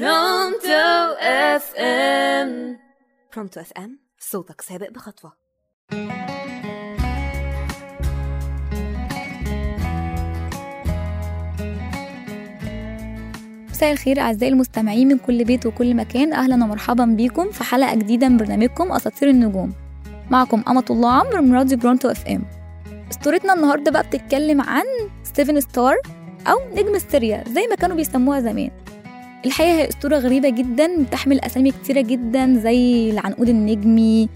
برونتو اف ام برونتو اف ام صوتك سابق بخطوة. مساء الخير أعزائي المستمعين من كل بيت وكل مكان. أهلا ومرحبا بيكم في حلقة جديدة من برنامجكم أساطير النجوم. معكم أمة الله عمرو من راديو برونتو اف ام أسطورتنا النهاردة بقى بتتكلم عن سيفن ستار أو نجم الثريا زي ما كانوا بيسموها زمان. الحقيقة هي أسطورة غريبة جدا بتحمل أسامي كتيرة جدا زي العنقود النجمي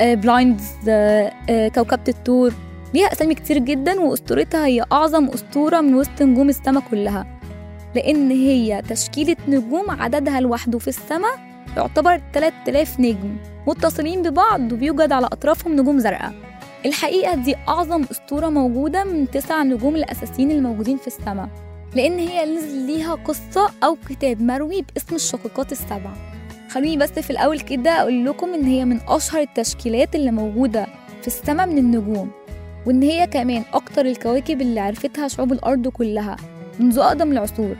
آه، Pleiades آه، آه، كوكبة التور ليها أسامي كتير جدا وأسطورتها هي أعظم أسطورة من وسط نجوم السما كلها. لأن هي تشكيلة نجوم عددها لوحده في السماء يعتبر 3000 نجم متصلين ببعض وبيوجد على أطرافهم نجوم زرقاء. الحقيقة دي أعظم أسطورة موجودة من تسع نجوم الأساسيين الموجودين في السماء. لأن هي نزل ليها قصة أو كتاب مروي باسم الشقيقات السبع خلوني بس في الأول كده أقول لكم إن هي من أشهر التشكيلات اللي موجودة في السماء من النجوم وإن هي كمان أكتر الكواكب اللي عرفتها شعوب الأرض كلها منذ أقدم العصور.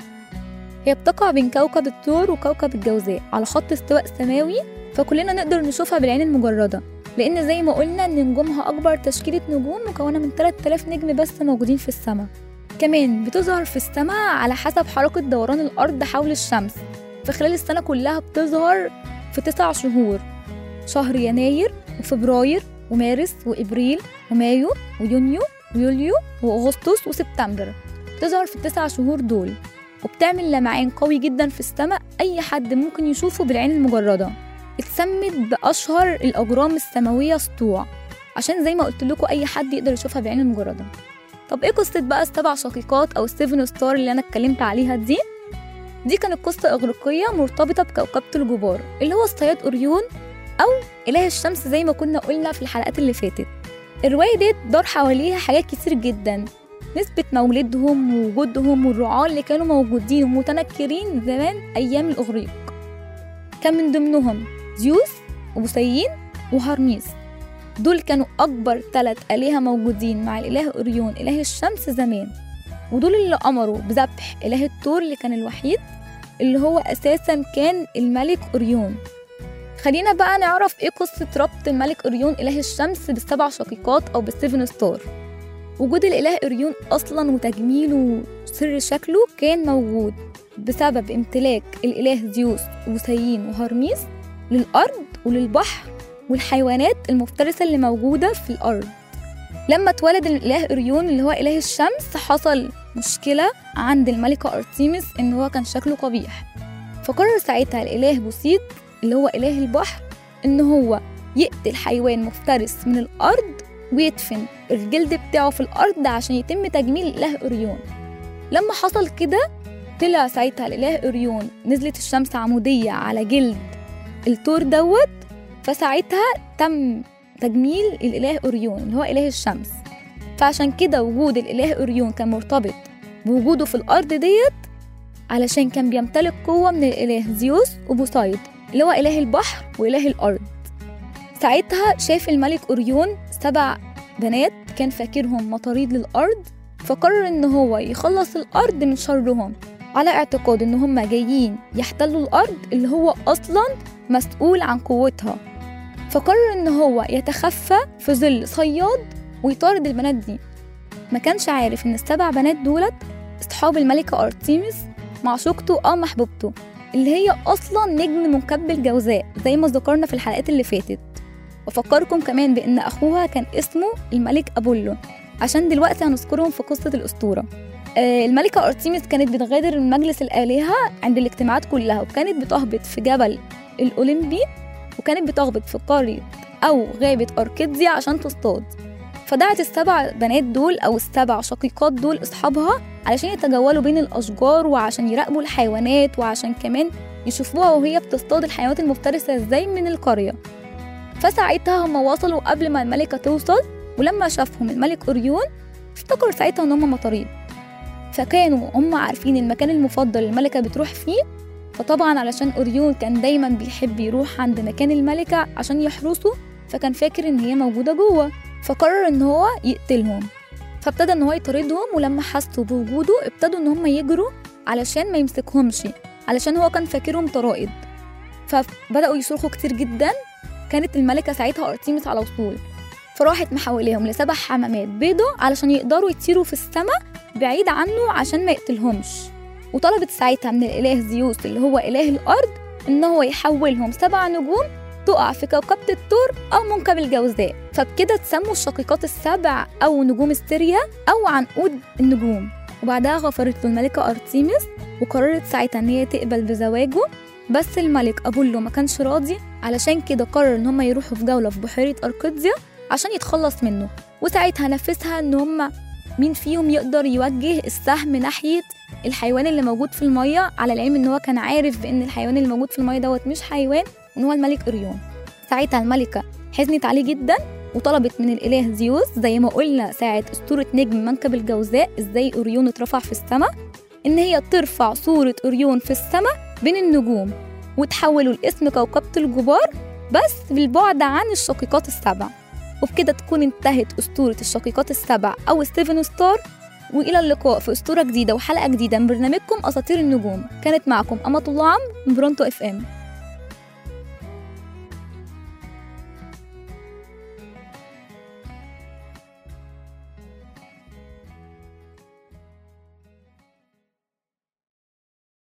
هي بتقع بين كوكب الثور وكوكب الجوزاء على خط استواء سماوي فكلنا نقدر نشوفها بالعين المجردة لأن زي ما قلنا إن نجومها أكبر تشكيلة نجوم مكونة من 3000 نجم بس موجودين في السماء. كمان بتظهر في السماء على حسب حركة دوران الأرض حول الشمس. فخلال السنة كلها بتظهر في تسع شهور شهر يناير وفبراير ومارس وإبريل ومايو ويونيو ويوليو وأغسطس وسبتمبر. بتظهر في التسع شهور دول وبتعمل لمعان قوي جدا في السماء أي حد ممكن يشوفه بالعين المجردة. اتسمت بأشهر الأجرام السماوية سطوع عشان زي ما قلت لكم أي حد يقدر يشوفها بعين المجردة. طب إيه قصة بقى السبع شقيقات أو السيفن ستار اللي أنا اتكلمت عليها دي؟ دي كانت قصة إغريقية مرتبطة بكوكبة الجبار اللي هو الصياد أوريون أو إله الشمس زي ما كنا قلنا في الحلقات اللي فاتت. الرواية دي دار حواليها حاجات كتير جدا نسبة مولدهم ووجودهم والرعاة اللي كانوا موجودين ومتنكرين زمان أيام الإغريق. كان من ضمنهم زيوس وبوسيدون وهرميس. دول كانوا أكبر ثلاث آلهة موجودين مع الإله أوريون إله الشمس زمان. ودول اللي أمروا بذبح إله التور اللي كان الوحيد اللي هو أساسا كان الملك أوريون. خلينا بقى نعرف إيه قصة ربط الملك أوريون إله الشمس بالسبع شقيقات أو بال Seven Star. وجود الإله أوريون أصلا وتجميله وسر شكله كان موجود بسبب امتلاك الإله زيوس وسيين وهرميس للأرض وللبحر. والحيوانات المفترسة اللي موجودة في الأرض. لما اتولد الإله أوريون اللي هو إله الشمس حصل مشكلة عند الملكة أرتيمس إن هو كان شكله قبيح. فقرر ساعتها الإله بوسيط اللي هو إله البحر إن هو يقتل حيوان مفترس من الأرض ويدفن الجلد بتاعه في الأرض عشان يتم تجميل الإله أوريون لما حصل كده طلع ساعتها الإله أوريون نزلت الشمس عمودية على جلد التور دوت فساعتها تم تجميل الإله أوريون اللي هو إله الشمس. فعشان كده وجود الإله أوريون كان مرتبط بوجوده في الأرض ديت علشان كان بيمتلك قوة من الإله زيوس وبوسايد اللي هو إله البحر وإله الأرض. ساعتها شاف الملك أوريون سبع بنات كان فاكرهم مطاريد للأرض فقرر إن هو يخلص الأرض من شرهم على اعتقاد إن هم جايين يحتلوا الأرض اللي هو أصلا مسؤول عن قوتها. فقرر إن هو يتخفى في ظل صياد ويطارد البنات دي. ما كانش عارف إن السبع بنات دولت أصحاب الملكة أرتيمس معشوقته أو محبوبته اللي هي أصلا نجم مكبل جوزاء زي ما ذكرنا في الحلقات اللي فاتت. وفكركم كمان بأن أخوها كان اسمه الملك أبولو. عشان دلوقتي هنذكرهم في قصة الأسطورة. آه، الملكة أرتيمس كانت بتغادر مجلس الآلهة عند الاجتماعات كلها وكانت بتهبط في جبل الأولمبي وكانت بتهبط في قرية أو غابة أركيدزيا عشان تصطاد. فدعت السبع بنات دول أو السبع شقيقات دول أصحابها علشان يتجولوا بين الأشجار وعشان يراقبوا الحيوانات وعشان كمان يشوفوها وهي بتصطاد الحيوانات المفترسة إزاي من القرية. فساعتها هم وصلوا قبل ما الملكة توصل ولما شافهم الملك أوريون افتكروا ساعتها إن هم مطاريد. فكانوا هم عارفين المكان المفضل الملكة بتروح فيه فطبعا علشان أوريون كان دايما بيحب يروح عند مكان الملكة عشان يحرسه فكان فاكر إن هي موجودة جوه فقرر إن هو يقتلهم. فابتدى إن هو يطاردهم ولما حسوا بوجوده ابتدوا إن هم يجروا علشان ما يمسكهمش علشان هو كان فاكرهم طرائد. فبدأوا يصرخوا كتير جدا كانت الملكة ساعتها أرتيمس على وصول فراحت محوليهم لسبع حمامات بيضة علشان يقدروا يطيروا في السماء بعيد عنه عشان ما يقتلهمش. وطلبت ساعتها من الإله زيوس اللي هو إله الأرض إن هو يحولهم سبع نجوم تقع في كوكبة الثور أو منكب الجوزاء. فبكده تسموا الشقيقات السبع أو نجوم ستيريا أو عنقود النجوم. وبعدها غفرت له الملكة أرتيمس وقررت ساعتها إن هي تقبل بزواجه. بس الملك أبولو ما كانش راضي علشان كده قرر إن هم يروحوا في جولة في بحيرة أركاديا عشان يتخلص منه. وساعتها نفذها إن هم مين فيهم يقدر يوجه السهم ناحية الحيوان اللي موجود في المية؟ على العلم إن هو كان عارف بإن الحيوان اللي موجود في المية دوت مش حيوان وإن هو الملك أوريون ساعتها الملكة حزنت عليه جدا وطلبت من الإله زيوس زي ما قلنا ساعة أسطورة نجم منكب الجوزاء إزاي أوريون اترفع في السماء إن هي ترفع صورة أوريون في السماء بين النجوم وتحولوا لاسم كوكبة الجبار بس بالبعد عن الشقيقات السبع. وبكده تكون انتهت أسطورة الشقيقات السبع أو Seven Star وإلى اللقاء في أسطورة جديدة وحلقة جديدة من برنامجكم أساطير النجوم. كانت معكم أمة الله عم من برونتو إف إم.